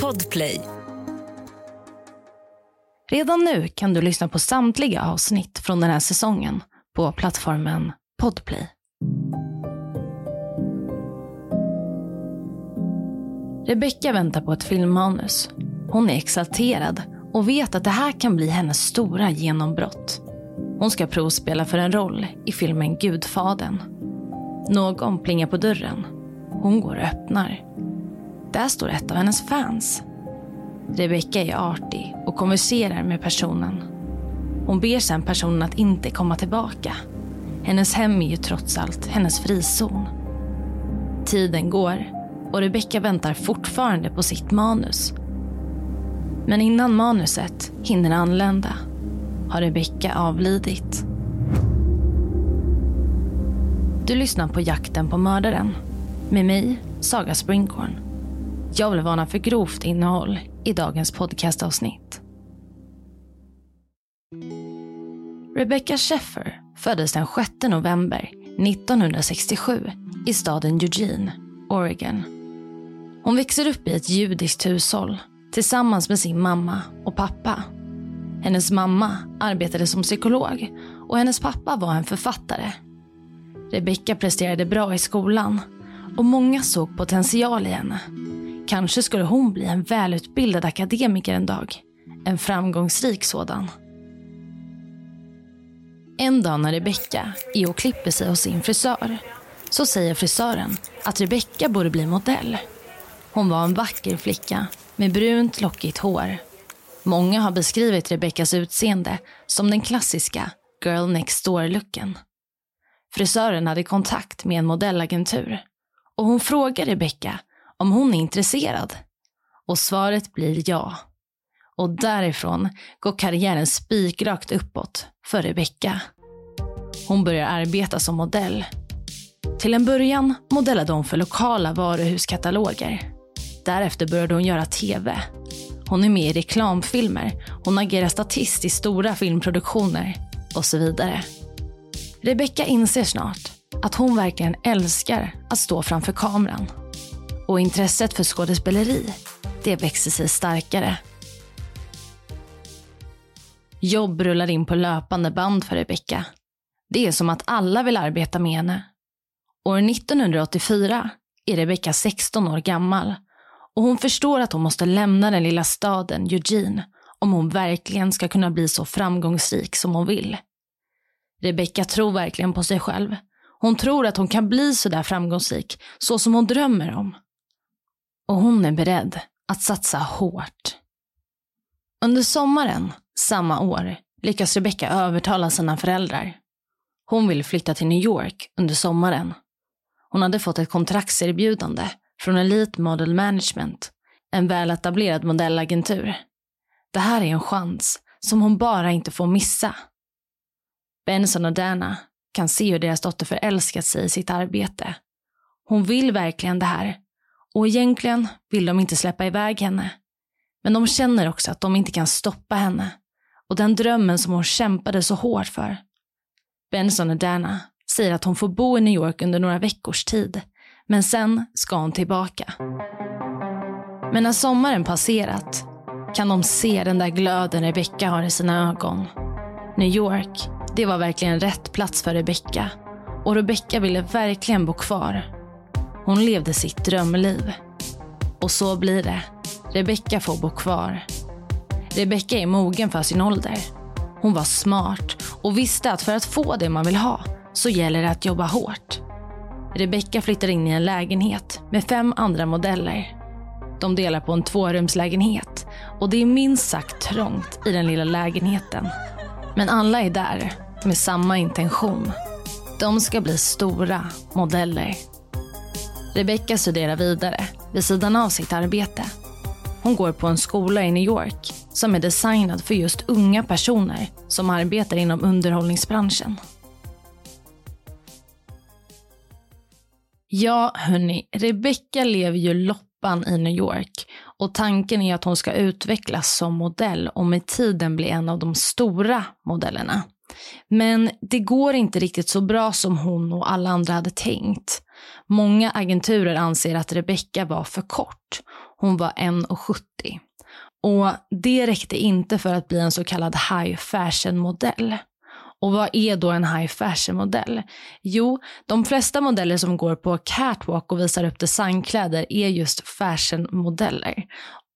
Podplay. Redan nu kan du lyssna på samtliga avsnitt från den här säsongen på plattformen Podplay. Rebecka väntar på ett filmmanus. Hon är exalterad och vet att det här kan bli hennes stora genombrott. Hon ska provspela för en roll i filmen Gudfaden. Någon plingar på dörren. Hon går och öppnar. Där står ett av hennes fans. Rebecca är artig och konverserar med personen. Hon ber sen personen att inte komma tillbaka. Hennes hem är ju trots allt hennes frizon. Tiden går och Rebecca väntar fortfarande på sitt manus. Men innan manuset hinner anlända har Rebecca avlidit. Du lyssnar på Jakten på mördaren med mig, Saga Springhorn. Jag vill varna för grovt innehåll i dagens podcastavsnitt. Rebecca Sheffer föddes den 6 november 1967 i staden Eugene, Oregon. Hon växer upp i ett judiskt hushåll tillsammans med sin mamma och pappa. Hennes mamma arbetade som psykolog och hennes pappa var en författare. Rebecca presterade bra i skolan och många såg potential i henne. Kanske skulle hon bli en välutbildad akademiker en dag. En framgångsrik sådan. En dag när Rebecca är och klipper sig hos sin frisör så säger frisören att Rebecca borde bli modell. Hon var en vacker flicka med brunt lockigt hår. Många har beskrivit Rebeccas utseende som den klassiska girl next door-looken. Frisören hade kontakt med en modellagentur och hon frågar Rebecca om hon är intresserad. Och svaret blir ja. Och därifrån går karriären spikrakt uppåt för Rebecca. Hon börjar arbeta som modell. Till en början modellade hon för lokala varuhuskataloger. Därefter började hon göra tv. Hon är med i reklamfilmer, hon agerar statist i stora filmproduktioner och så vidare. Rebecca inser snart att hon verkligen älskar att stå framför kameran. Och intresset för skådespeleri, det växer sig starkare. Jobb rullar in på löpande band för Rebecka. Det är som att alla vill arbeta med henne. År 1984 är Rebecka 16 år gammal och hon förstår att hon måste lämna den lilla staden Eugene om hon verkligen ska kunna bli så framgångsrik som hon vill. Rebecka tror verkligen på sig själv. Hon tror att hon kan bli så där framgångsrik, så som hon drömmer om. Och hon är beredd att satsa hårt. Under sommaren samma år lyckas Rebecca övertala sina föräldrar. Hon vill flytta till New York under sommaren. Hon hade fått ett kontraktserbjudande från Elite Model Management, en väletablerad modellagentur. Det här är en chans som hon bara inte får missa. Benson och Dana kan se hur deras dotter förälskat sig i sitt arbete. Hon vill verkligen det här och egentligen vill de inte släppa iväg henne. Men de känner också att de inte kan stoppa henne och den drömmen som hon kämpade så hårt för. Benson och Dana säger att hon får bo i New York under några veckors tid, men sen ska hon tillbaka. Men när sommaren passerat kan de se den där glöden Rebecca har i sina ögon. New York, det var verkligen rätt plats för Rebecca. Och Rebecca ville verkligen bo kvar. Hon levde sitt drömliv. Och så blir det. Rebecca får bo kvar. Rebecca är mogen för sin ålder. Hon var smart och visste att för att få det man vill ha så gäller det att jobba hårt. Rebecca flyttar in i en lägenhet med fem andra modeller. De delar på en tvårumslägenhet och det är minst sagt trångt i den lilla lägenheten. Men alla är där med samma intention. De ska bli stora modeller. Rebecca studerar vidare vid sidan av sitt arbete. Hon går på en skola i New York som är designad för just unga personer som arbetar inom underhållningsbranschen. Ja, hörni, Rebecca lever ju loppan i New York och tanken är att hon ska utvecklas som modell och med tiden bli en av de stora modellerna. Men det går inte riktigt så bra som hon och alla andra hade tänkt. Många agenturer anser att Rebecca var för kort. Hon var 1,70. Och det räckte inte för att bli en så kallad high fashion-modell. Och vad är då en high fashion-modell? Jo, de flesta modeller som går på catwalk och visar upp designkläder är just fashion-modeller.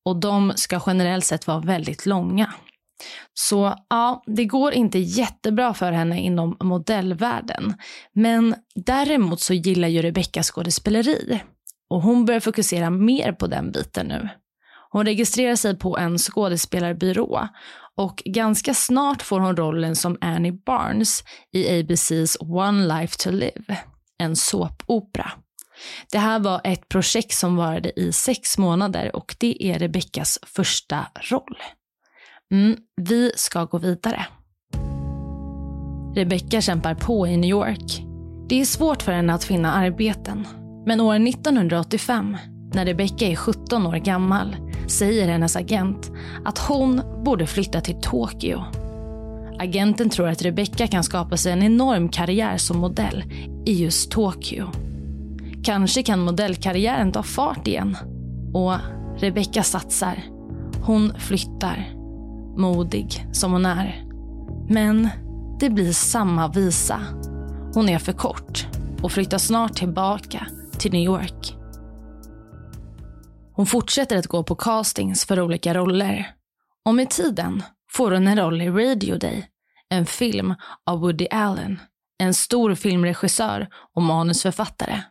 Och de ska generellt sett vara väldigt långa. Så ja, det går inte jättebra för henne inom modellvärlden. Men däremot så gillar ju Rebecca skådespeleri. Och hon börjar fokusera mer på den biten nu. Hon registrerar sig på en skådespelarbyrå och ganska snart får hon rollen som Annie Barnes i ABCs One Life to Live, en såpopera. Det här var ett projekt som varade i sex månader och det är Rebeccas första roll. Mm, vi ska gå vidare. Rebecca kämpar på i New York. Det är svårt för henne att finna arbeten. Men år 1985, när Rebecca är 17 år gammal, säger hennes agent att hon borde flytta till Tokyo. Agenten tror att Rebecca kan skapa sig en enorm karriär som modell i just Tokyo. Kanske kan modellkarriären ta fart igen. Och Rebecca satsar. Hon flyttar. Modig som hon är. Men det blir samma visa. Hon är för kort och flyttar snart tillbaka till New York. Hon fortsätter att gå på castings för olika roller. Och med tiden får hon en roll i Radio Day, en film av Woody Allen, en stor filmregissör och manusförfattare.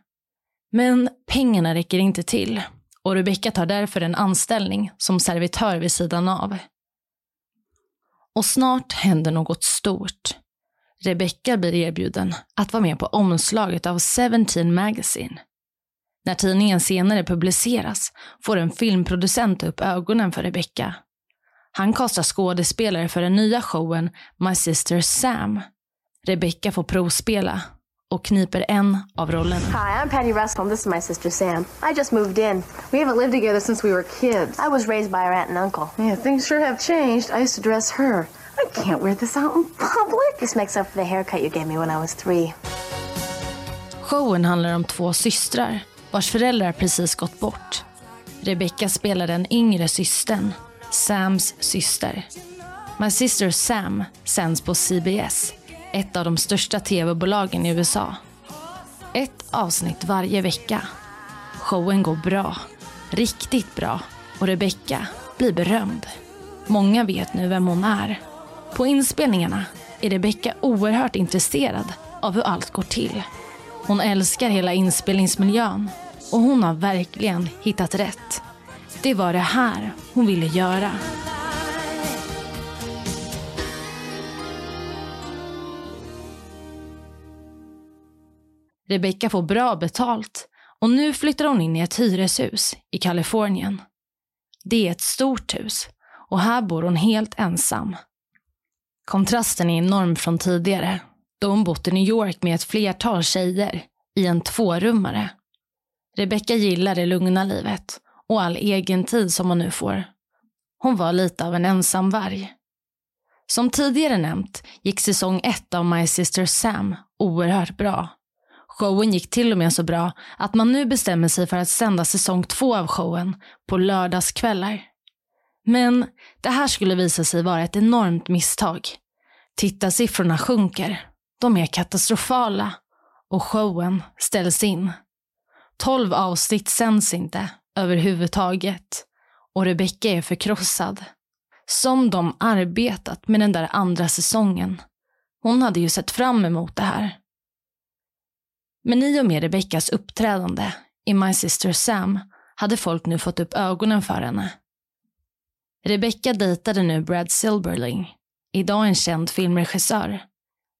Men pengarna räcker inte till och Rebecca tar därför en anställning som servitör vid sidan av. Och snart händer något stort. Rebecca blir erbjuden att vara med på omslaget av Seventeen Magazine. När tidningen senare publiceras får en filmproducent upp ögonen för Rebecca. Han kastar skådespelare för den nya showen My Sister Sam. Rebecca får provspela och kniper en av rollerna. Hi, I'm Patty Russell. This is my sister Sam. I just moved in. We haven't lived together since we were kids. I was raised by our aunt and uncle. Yeah, things sure have changed. I used to dress her. I can't wear this out in public. This makes up for the haircut you gave me when I was three. Showen handlar om två systrar vars föräldrar precis gått bort. Rebecca spelar den yngre systern, Sams syster. My Sister Sam sänds på CBS, ett av de största tv-bolagen i USA. Ett avsnitt varje vecka. Showen går bra, riktigt bra och Rebecca blir berömd. Många vet nu vem hon är. På inspelningarna är Rebecca oerhört intresserad av hur allt går till. Hon älskar hela inspelningsmiljön och hon har verkligen hittat rätt. Det var det här hon ville göra. Rebecca får bra betalt och nu flyttar hon in i ett hyreshus i Kalifornien. Det är ett stort hus och här bor hon helt ensam. Kontrasten är enorm från tidigare då hon bott i New York med ett flertal tjejer i en tvårummare. Rebecca gillar det lugna livet och all egen tid som hon nu får. Hon var lite av en ensamvarg. Som tidigare nämnt gick säsong ett av My Sister Sam oerhört bra. Showen gick till och med så bra att man nu bestämmer sig för att sända säsong två av showen på lördagskvällar. Men det här skulle visa sig vara ett enormt misstag. Tittarsiffrorna sjunker. De är katastrofala och showen ställs in. Tolv avsnitt sänds inte överhuvudtaget och Rebecca är förkrossad. Som de arbetat med den där andra säsongen. Hon hade ju sett fram emot det här. Men i och med Rebeccas uppträdande i My Sister Sam hade folk nu fått upp ögonen för henne. Rebecca dejtade nu Brad Silberling, idag en känd filmregissör.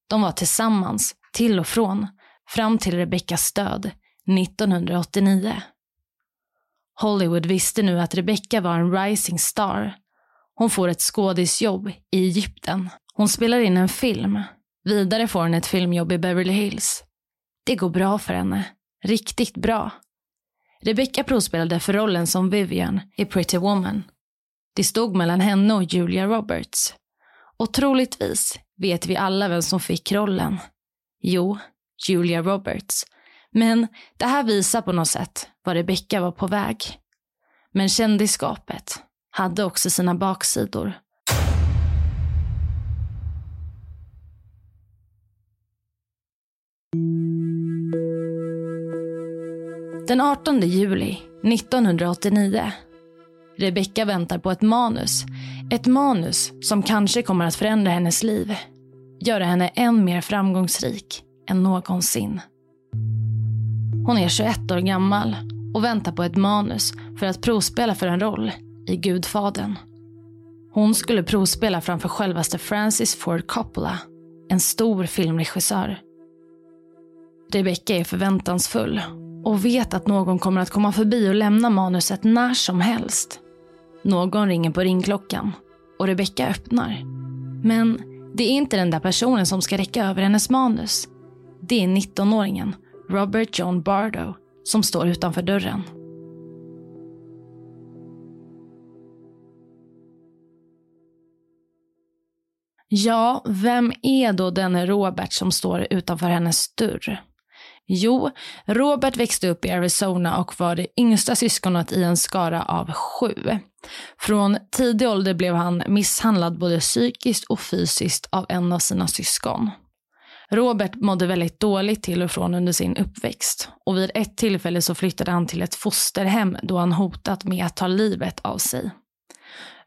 De var tillsammans, till och från, fram till Rebeccas död 1989. Hollywood visste nu att Rebecca var en rising star. Hon får ett skådisjobb i Egypten. Hon spelar in en film. Vidare får hon ett filmjobb i Beverly Hills. Det går bra för henne. Riktigt bra. Rebecca provspelade för rollen som Vivian i Pretty Woman. Det stod mellan henne och Julia Roberts. Och troligtvis vet vi alla vem som fick rollen. Jo, Julia Roberts. Men det här visar på något sätt var Rebecca var på väg. Men kändisskapet hade också sina baksidor. Den 18 juli 1989. Rebecca väntar på ett manus. Ett manus som kanske kommer att förändra hennes liv. Göra henne än mer framgångsrik än någonsin. Hon är 21 år gammal och väntar på ett manus för att provspela för en roll i Gudfadern. Hon skulle provspela framför självaste Francis Ford Coppola, en stor filmregissör. Rebecca är förväntansfull och vet att någon kommer att komma förbi och lämna manuset när som helst. Någon ringer på ringklockan och Rebecca öppnar. Men det är inte den där personen som ska räcka över hennes manus. Det är 19-åringen Robert John Bardo som står utanför dörren. Ja, vem är då denne Robert som står utanför hennes dörr? Jo, Robert växte upp i Arizona och var det yngsta syskonet i en skara av sju. Från tidig ålder blev han misshandlad både psykiskt och fysiskt av en av sina syskon. Robert mådde väldigt dåligt till och från under sin uppväxt och vid ett tillfälle så flyttade han till ett fosterhem då han hotat med att ta livet av sig.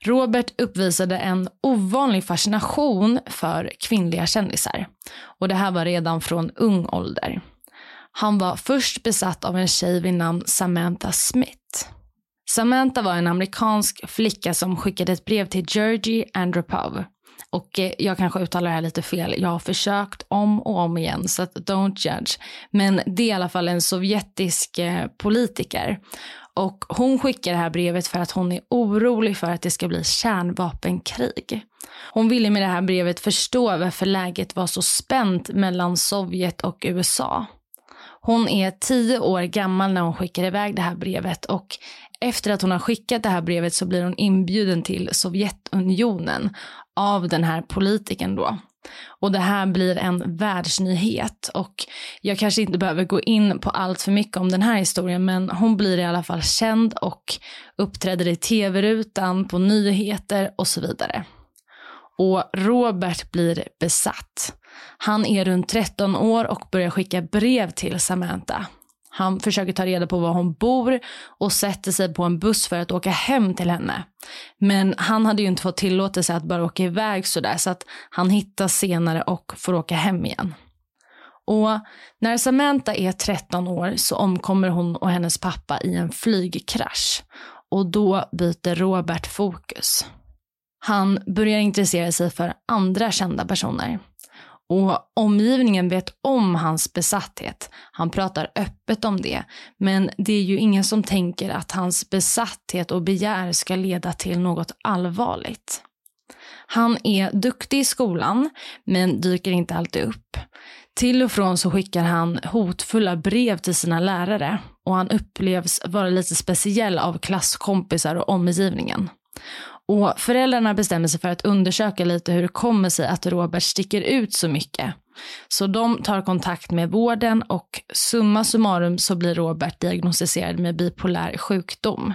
Robert uppvisade en ovanlig fascination för kvinnliga kändisar och det här var redan från ung ålder. Han var först besatt av en tjej vid namn Samantha Smith. Samantha var en amerikansk flicka som skickade ett brev till Georgie Andropov. Och eh, jag kanske uttalar det här lite fel. Jag har försökt om och om igen, så att don't judge. Men det är i alla fall en sovjetisk eh, politiker. Och hon skickar det här brevet för att hon är orolig för att det ska bli kärnvapenkrig. Hon ville med det här brevet förstå varför läget var så spänt mellan Sovjet och USA. Hon är tio år gammal när hon skickar iväg det här brevet och efter att hon har skickat det här brevet så blir hon inbjuden till Sovjetunionen av den här politikern då. Och det här blir en världsnyhet och jag kanske inte behöver gå in på allt för mycket om den här historien men hon blir i alla fall känd och uppträder i tv-rutan, på nyheter och så vidare. Och Robert blir besatt. Han är runt 13 år och börjar skicka brev till Samantha. Han försöker ta reda på var hon bor och sätter sig på en buss för att åka hem till henne. Men han hade ju inte fått tillåtelse att bara åka iväg sådär så att han hittas senare och får åka hem igen. Och när Samantha är 13 år så omkommer hon och hennes pappa i en flygkrasch. Och då byter Robert fokus. Han börjar intressera sig för andra kända personer. Och omgivningen vet om hans besatthet. Han pratar öppet om det. Men det är ju ingen som tänker att hans besatthet och begär ska leda till något allvarligt. Han är duktig i skolan, men dyker inte alltid upp. Till och från så skickar han hotfulla brev till sina lärare och han upplevs vara lite speciell av klasskompisar och omgivningen. Och föräldrarna bestämmer sig för att undersöka lite hur det kommer sig att Robert sticker ut så mycket. Så de tar kontakt med vården och summa summarum så blir Robert diagnostiserad med bipolär sjukdom.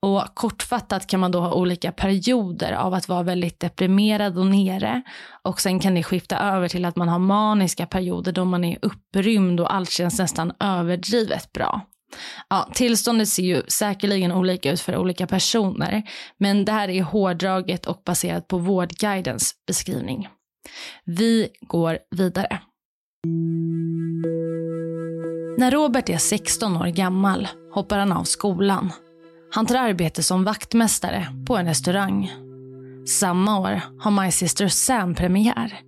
Och kortfattat kan man då ha olika perioder av att vara väldigt deprimerad och nere. Och sen kan det skifta över till att man har maniska perioder då man är upprymd och allt känns nästan överdrivet bra. Ja, tillståndet ser ju säkerligen olika ut för olika personer, men det här är hårdraget och baserat på Vårdguidens beskrivning. Vi går vidare. När Robert är 16 år gammal hoppar han av skolan. Han tar arbete som vaktmästare på en restaurang. Samma år har My Sister Sam premiär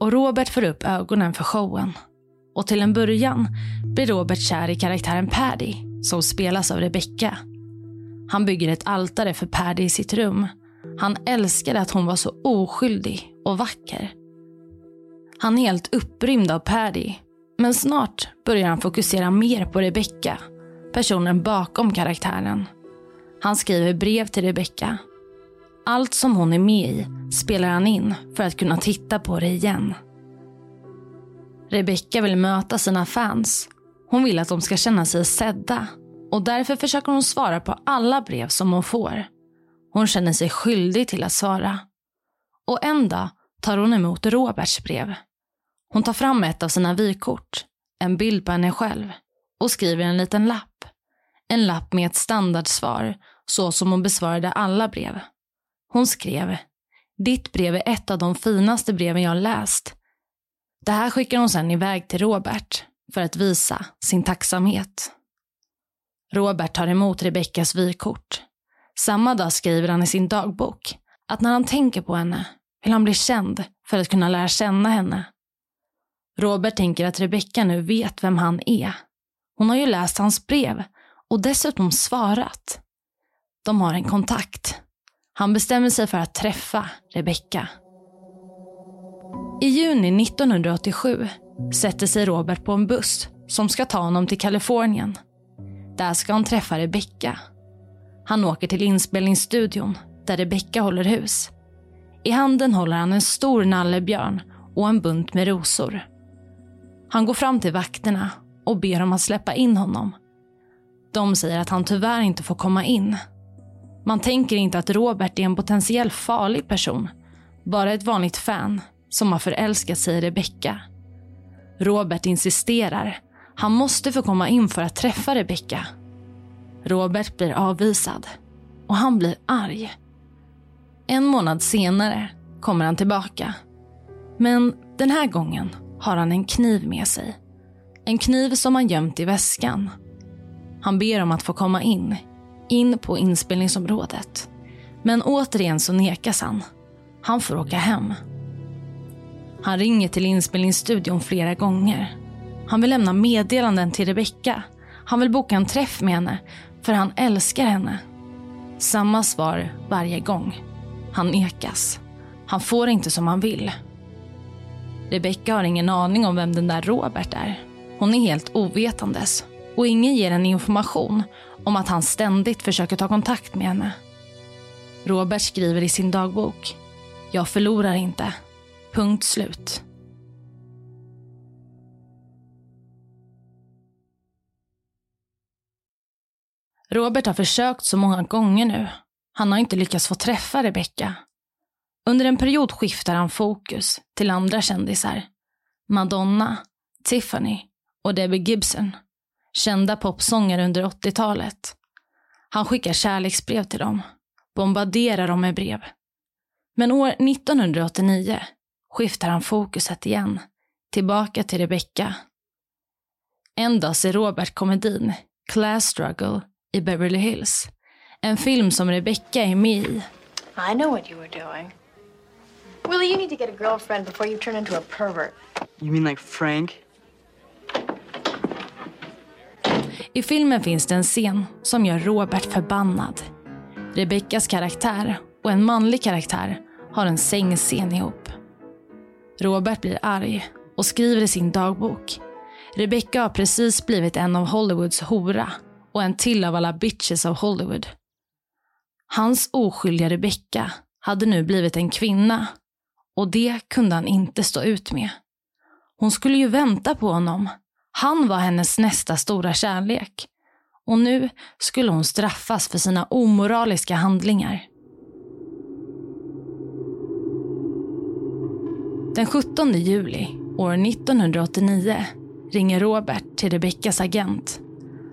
och Robert får upp ögonen för showen. Och till en början blir Robert kär i karaktären Paddy som spelas av Rebecca. Han bygger ett altare för Paddy i sitt rum. Han älskade att hon var så oskyldig och vacker. Han är helt upprymd av Paddy. Men snart börjar han fokusera mer på Rebecca, personen bakom karaktären. Han skriver brev till Rebecca. Allt som hon är med i spelar han in för att kunna titta på det igen. Rebecca vill möta sina fans. Hon vill att de ska känna sig sedda och därför försöker hon svara på alla brev som hon får. Hon känner sig skyldig till att svara. Och en dag tar hon emot Roberts brev. Hon tar fram ett av sina vykort, en bild på henne själv och skriver en liten lapp. En lapp med ett standardsvar, så som hon besvarade alla brev. Hon skrev, ditt brev är ett av de finaste breven jag läst. Det här skickar hon sedan iväg till Robert för att visa sin tacksamhet. Robert tar emot Rebeckas vykort. Samma dag skriver han i sin dagbok att när han tänker på henne vill han bli känd för att kunna lära känna henne. Robert tänker att Rebecka nu vet vem han är. Hon har ju läst hans brev och dessutom svarat. De har en kontakt. Han bestämmer sig för att träffa Rebecka. I juni 1987 sätter sig Robert på en buss som ska ta honom till Kalifornien. Där ska han träffa Rebecca. Han åker till inspelningsstudion där Rebecca håller hus. I handen håller han en stor nallebjörn och en bunt med rosor. Han går fram till vakterna och ber dem att släppa in honom. De säger att han tyvärr inte får komma in. Man tänker inte att Robert är en potentiell farlig person. Bara ett vanligt fan som har förälskat sig i Rebecca Robert insisterar. Han måste få komma in för att träffa Rebecca. Robert blir avvisad och han blir arg. En månad senare kommer han tillbaka. Men den här gången har han en kniv med sig. En kniv som han gömt i väskan. Han ber om att få komma in, in på inspelningsområdet. Men återigen så nekas han. Han får åka hem. Han ringer till inspelningsstudion flera gånger. Han vill lämna meddelanden till Rebecca. Han vill boka en träff med henne, för han älskar henne. Samma svar varje gång. Han nekas. Han får inte som han vill. Rebecca har ingen aning om vem den där Robert är. Hon är helt ovetandes och ingen ger henne information om att han ständigt försöker ta kontakt med henne. Robert skriver i sin dagbok. Jag förlorar inte. Punkt slut. Robert har försökt så många gånger nu. Han har inte lyckats få träffa Rebecca. Under en period skiftar han fokus till andra kändisar. Madonna, Tiffany och Debbie Gibson. Kända popsångare under 80-talet. Han skickar kärleksbrev till dem. Bombarderar dem med brev. Men år 1989 skiftar han fokuset igen. Tillbaka till Rebecca. En dag ser Robert komedin Class Struggle i Beverly Hills. En film som Rebecca är med i. I know what you were doing. Willie, you need to get a girlfriend before you turn into a pervert. You mean like Frank? I filmen finns det en scen som gör Robert förbannad. Rebeckas karaktär och en manlig karaktär har en sängscen ihop. Robert blir arg och skriver i sin dagbok. Rebecca har precis blivit en av Hollywoods hora och en till av alla bitches av Hollywood. Hans oskyldiga Rebecca hade nu blivit en kvinna och det kunde han inte stå ut med. Hon skulle ju vänta på honom. Han var hennes nästa stora kärlek. Och nu skulle hon straffas för sina omoraliska handlingar. Den 17 juli år 1989 ringer Robert till Rebeckas agent.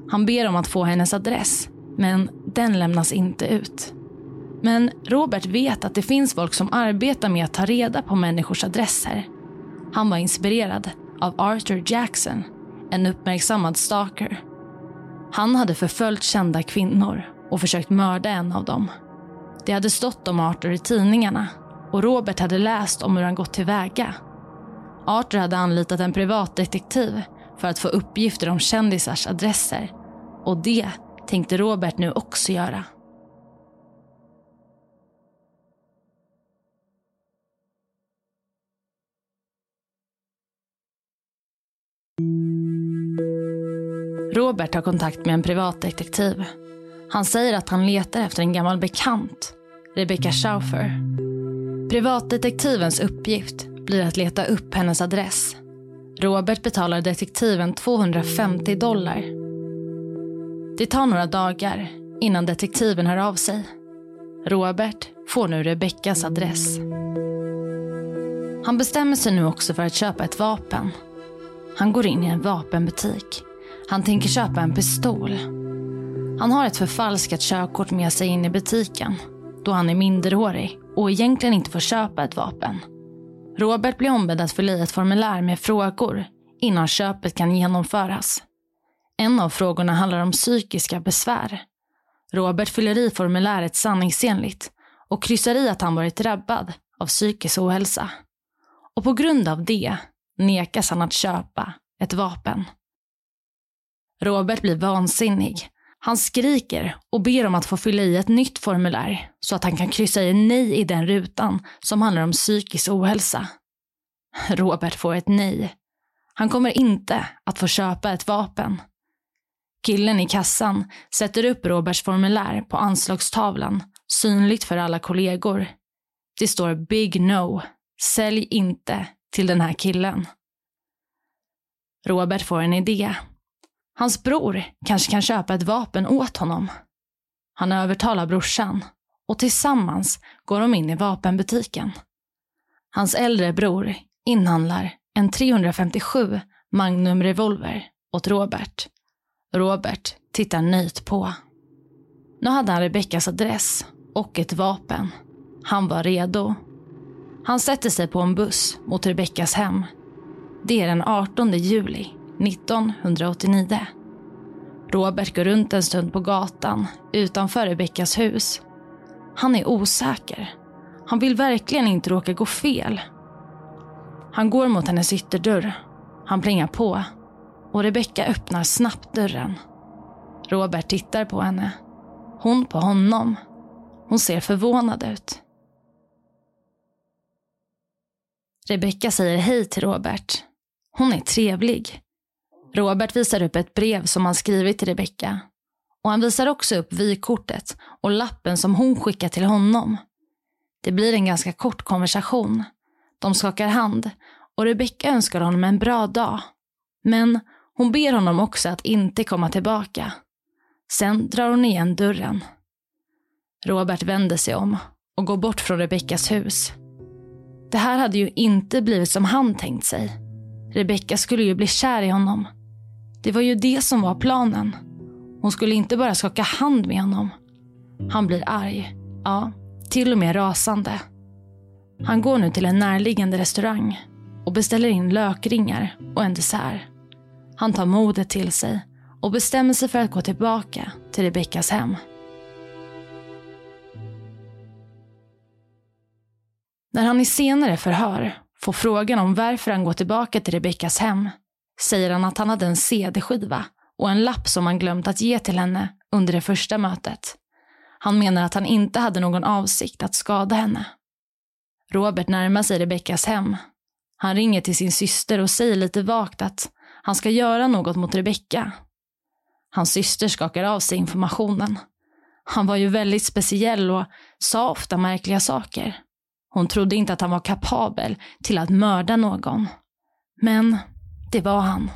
Han ber om att få hennes adress, men den lämnas inte ut. Men Robert vet att det finns folk som arbetar med att ta reda på människors adresser. Han var inspirerad av Arthur Jackson, en uppmärksammad stalker. Han hade förföljt kända kvinnor och försökt mörda en av dem. Det hade stått om Arthur i tidningarna och Robert hade läst om hur han gått tillväga. Arthur hade anlitat en privatdetektiv för att få uppgifter om kändisars adresser och det tänkte Robert nu också göra. Robert har kontakt med en privatdetektiv. Han säger att han letar efter en gammal bekant. Rebecca Schaufer. Privatdetektivens uppgift blir att leta upp hennes adress. Robert betalar detektiven 250 dollar. Det tar några dagar innan detektiven hör av sig. Robert får nu Rebeccas adress. Han bestämmer sig nu också för att köpa ett vapen. Han går in i en vapenbutik. Han tänker köpa en pistol. Han har ett förfalskat körkort med sig in i butiken då han är minderårig och egentligen inte får köpa ett vapen. Robert blir ombedd att fylla i ett formulär med frågor innan köpet kan genomföras. En av frågorna handlar om psykiska besvär. Robert fyller i formuläret sanningsenligt och kryssar i att han varit drabbad av psykisk ohälsa. Och på grund av det nekas han att köpa ett vapen. Robert blir vansinnig. Han skriker och ber om att få fylla i ett nytt formulär så att han kan kryssa i nej i den rutan som handlar om psykisk ohälsa. Robert får ett nej. Han kommer inte att få köpa ett vapen. Killen i kassan sätter upp Roberts formulär på anslagstavlan, synligt för alla kollegor. Det står Big No. Sälj inte till den här killen. Robert får en idé. Hans bror kanske kan köpa ett vapen åt honom. Han övertalar brorsan och tillsammans går de in i vapenbutiken. Hans äldre bror inhandlar en 357 Magnum revolver åt Robert. Robert tittar nöjt på. Nu hade han Rebeckas adress och ett vapen. Han var redo. Han sätter sig på en buss mot Rebeckas hem. Det är den 18 juli 1989. Robert går runt en stund på gatan utanför Rebeckas hus. Han är osäker. Han vill verkligen inte råka gå fel. Han går mot hennes ytterdörr. Han plingar på och Rebecka öppnar snabbt dörren. Robert tittar på henne. Hon på honom. Hon ser förvånad ut. Rebecka säger hej till Robert. Hon är trevlig. Robert visar upp ett brev som han skrivit till Rebecka. Och han visar också upp vykortet och lappen som hon skickat till honom. Det blir en ganska kort konversation. De skakar hand och Rebecka önskar honom en bra dag. Men hon ber honom också att inte komma tillbaka. Sen drar hon igen dörren. Robert vänder sig om och går bort från Rebeckas hus. Det här hade ju inte blivit som han tänkt sig. Rebecka skulle ju bli kär i honom. Det var ju det som var planen. Hon skulle inte bara skaka hand med honom. Han blir arg. Ja, till och med rasande. Han går nu till en närliggande restaurang och beställer in lökringar och en dessert. Han tar modet till sig och bestämmer sig för att gå tillbaka till Rebeckas hem. När han i senare förhör får frågan om varför han går tillbaka till Rebeckas hem säger han att han hade en CD-skiva och en lapp som han glömt att ge till henne under det första mötet. Han menar att han inte hade någon avsikt att skada henne. Robert närmar sig Rebeckas hem. Han ringer till sin syster och säger lite vagt att han ska göra något mot Rebecka. Hans syster skakar av sig informationen. Han var ju väldigt speciell och sa ofta märkliga saker. Hon trodde inte att han var kapabel till att mörda någon. Men det var han.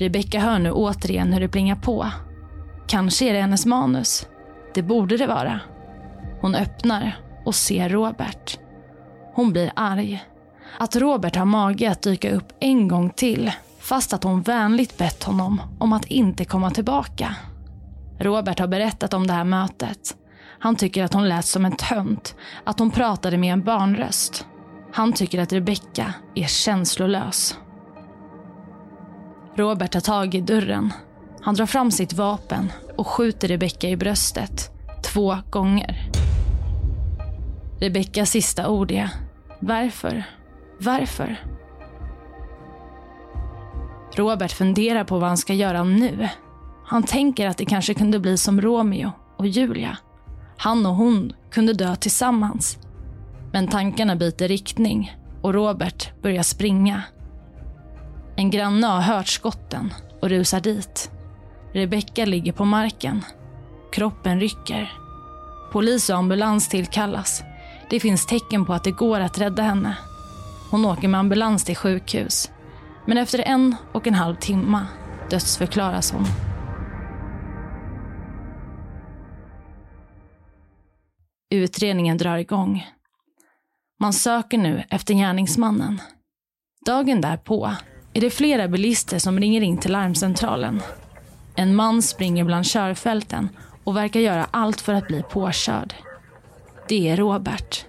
Rebecka hör nu återigen hur det plingar på. Kanske är det hennes manus. Det borde det vara. Hon öppnar och ser Robert. Hon blir arg. Att Robert har mage att dyka upp en gång till fast att hon vänligt bett honom om att inte komma tillbaka. Robert har berättat om det här mötet. Han tycker att hon lät som en tönt, att hon pratade med en barnröst. Han tycker att Rebecka är känslolös. Robert tar tag i dörren. Han drar fram sitt vapen och skjuter Rebecka i bröstet två gånger. Rebeckas sista ord är Varför? Varför? Robert funderar på vad han ska göra nu. Han tänker att det kanske kunde bli som Romeo och Julia. Han och hon kunde dö tillsammans. Men tankarna byter riktning och Robert börjar springa. En granne har hört skotten och rusar dit. Rebecka ligger på marken. Kroppen rycker. Polis och ambulans tillkallas. Det finns tecken på att det går att rädda henne. Hon åker med ambulans till sjukhus. Men efter en och en halv timme dödsförklaras hon. Utredningen drar igång. Man söker nu efter gärningsmannen. Dagen därpå är det flera bilister som ringer in till larmcentralen. En man springer bland körfälten och verkar göra allt för att bli påkörd. Det är Robert.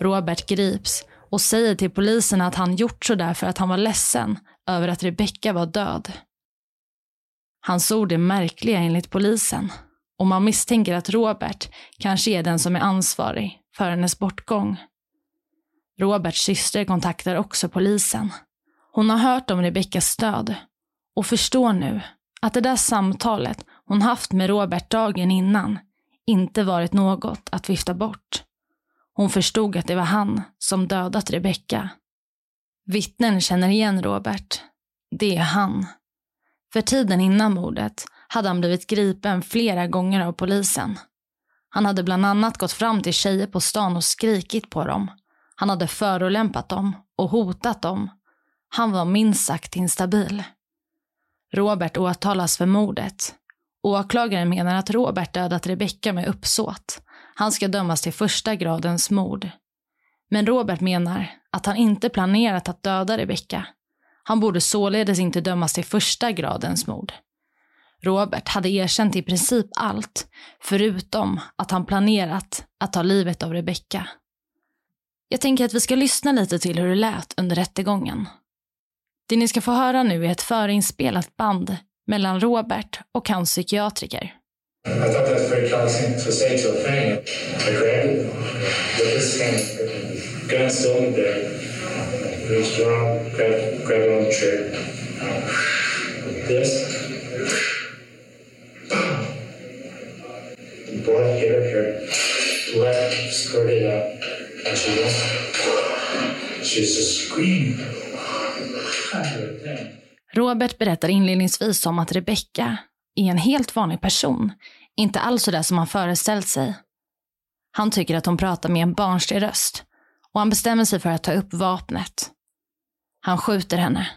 Robert grips och säger till polisen att han gjort så där för att han var ledsen över att Rebecka var död. Hans ord är märkliga enligt polisen och man misstänker att Robert kanske är den som är ansvarig för hennes bortgång. Roberts syster kontaktar också polisen. Hon har hört om Rebeckas död och förstår nu att det där samtalet hon haft med Robert dagen innan inte varit något att vifta bort. Hon förstod att det var han som dödat Rebecka. Vittnen känner igen Robert. Det är han. För tiden innan mordet hade han blivit gripen flera gånger av polisen. Han hade bland annat gått fram till tjejer på stan och skrikit på dem. Han hade förolämpat dem och hotat dem. Han var minst sagt instabil. Robert åtalas för mordet. Åklagaren menar att Robert dödat Rebecka med uppsåt. Han ska dömas till första gradens mord. Men Robert menar att han inte planerat att döda Rebecka. Han borde således inte dömas till första gradens mord. Robert hade erkänt i princip allt, förutom att han planerat att ta livet av Rebecka. Jag tänker att vi ska lyssna lite till hur det lät under rättegången. Det ni ska få höra nu är ett förinspelat band mellan Robert och hans psykiatriker. I thought that was very clever to say to a friend. I grabbed it with this thing, gun still in there. Reached around, grabbed, grabbed on the chair. This. Blood hit her here. Left skirted out. And she went. She's just screaming. Robert berättar inledningsvis om att Rebecca är en helt vanlig person. Inte alls så där som han föreställt sig. Han tycker att hon pratar med en barnslig röst och han bestämmer sig för att ta upp vapnet. Han skjuter henne.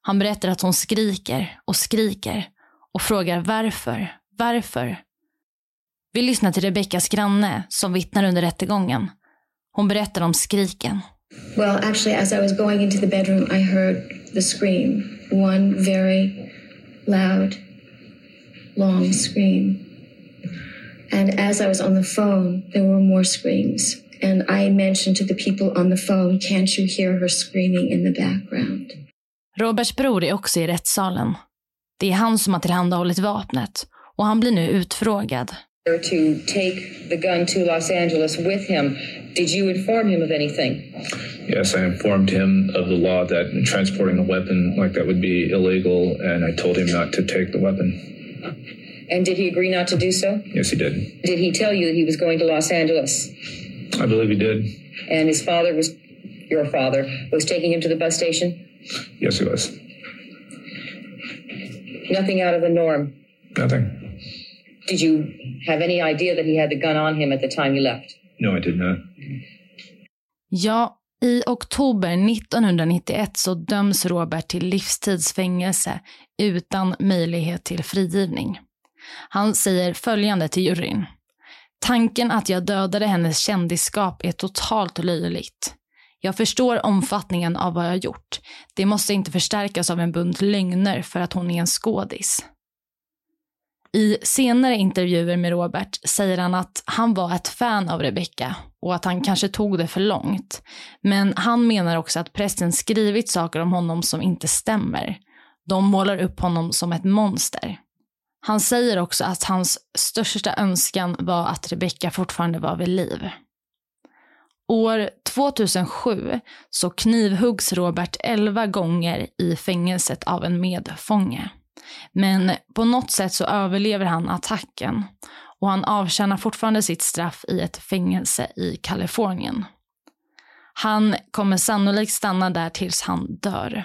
Han berättar att hon skriker och skriker och frågar varför, varför. Vi lyssnar till Rebeckas granne som vittnar under rättegången. Hon berättar om skriken. Well, actually, as I was going into the bedroom, I heard the scream. One very loud, long scream. And as I was on the phone, there were more screams. And I mentioned to the people on the phone, can't you hear her screaming in the background? Roberts bror är också i rättssalen. Det är han som har tillhandahållit vapnet och han blir nu utfrågad. To take the gun to Los Angeles with him, did you inform him of anything? Yes, I informed him of the law that transporting a weapon like that would be illegal, and I told him not to take the weapon. And did he agree not to do so? Yes, he did. Did he tell you that he was going to Los Angeles? I believe he did. And his father was, your father, was taking him to the bus station? Yes, he was. Nothing out of the norm. Nothing. Did you have any idea that he had the gun on him at the time he left? No, I did not. Ja, i oktober 1991 så döms Robert till livstidsfängelse utan möjlighet till frigivning. Han säger följande till juryn. Tanken att jag dödade hennes kändisskap är totalt löjligt. Jag förstår omfattningen av vad jag gjort. Det måste inte förstärkas av en bunt lögner för att hon är en skådis. I senare intervjuer med Robert säger han att han var ett fan av Rebecca och att han kanske tog det för långt. Men han menar också att prästen skrivit saker om honom som inte stämmer. De målar upp honom som ett monster. Han säger också att hans största önskan var att Rebecca fortfarande var vid liv. År 2007 så knivhuggs Robert 11 gånger i fängelset av en medfånge. Men på något sätt så överlever han attacken och han avtjänar fortfarande sitt straff i ett fängelse i Kalifornien. Han kommer sannolikt stanna där tills han dör.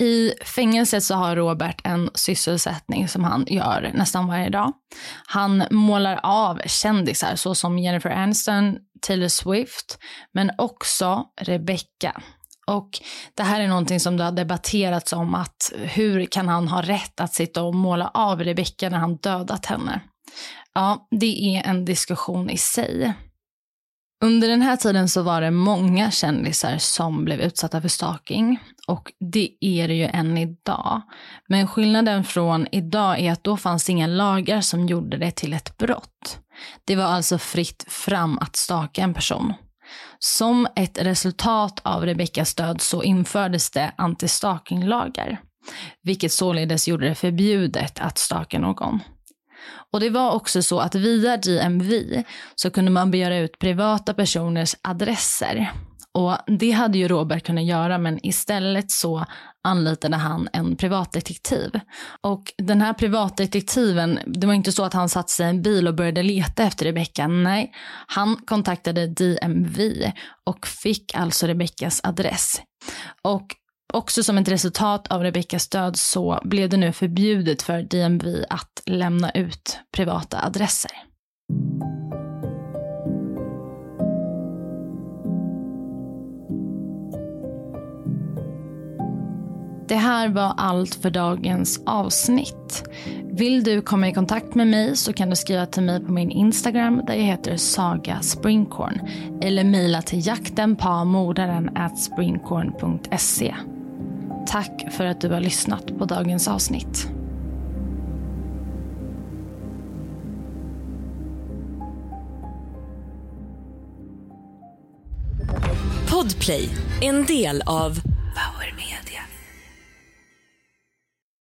I fängelset så har Robert en sysselsättning som han gör nästan varje dag. Han målar av kändisar såsom Jennifer Aniston, Taylor Swift, men också Rebecca. Och det här är någonting som det har debatterats om att hur kan han ha rätt att sitta och måla av Rebecka när han dödat henne? Ja, det är en diskussion i sig. Under den här tiden så var det många kändisar som blev utsatta för stalking och det är det ju än idag. Men skillnaden från idag är att då fanns inga lagar som gjorde det till ett brott. Det var alltså fritt fram att staka en person. Som ett resultat av Rebeckas död så infördes det antistalkinglagar. vilket således gjorde det förbjudet att staka någon. Och det var också så att via DMV så kunde man begära ut privata personers adresser. Och det hade ju Robert kunnat göra men istället så anlitade han en privatdetektiv. Och den här privatdetektiven, det var inte så att han satte sig i en bil och började leta efter Rebecka. Nej, han kontaktade DMV och fick alltså Rebeckas adress. Och Också som ett resultat av Rebeckas död så blev det nu förbjudet för DMV att lämna ut privata adresser. Det här var allt för dagens avsnitt. Vill du komma i kontakt med mig så kan du skriva till mig på min Instagram där jag heter Saga Springkorn eller mejla till jaktenpamordaren springkorn.se. Tack för att du har lyssnat på dagens avsnitt. Podplay, en del av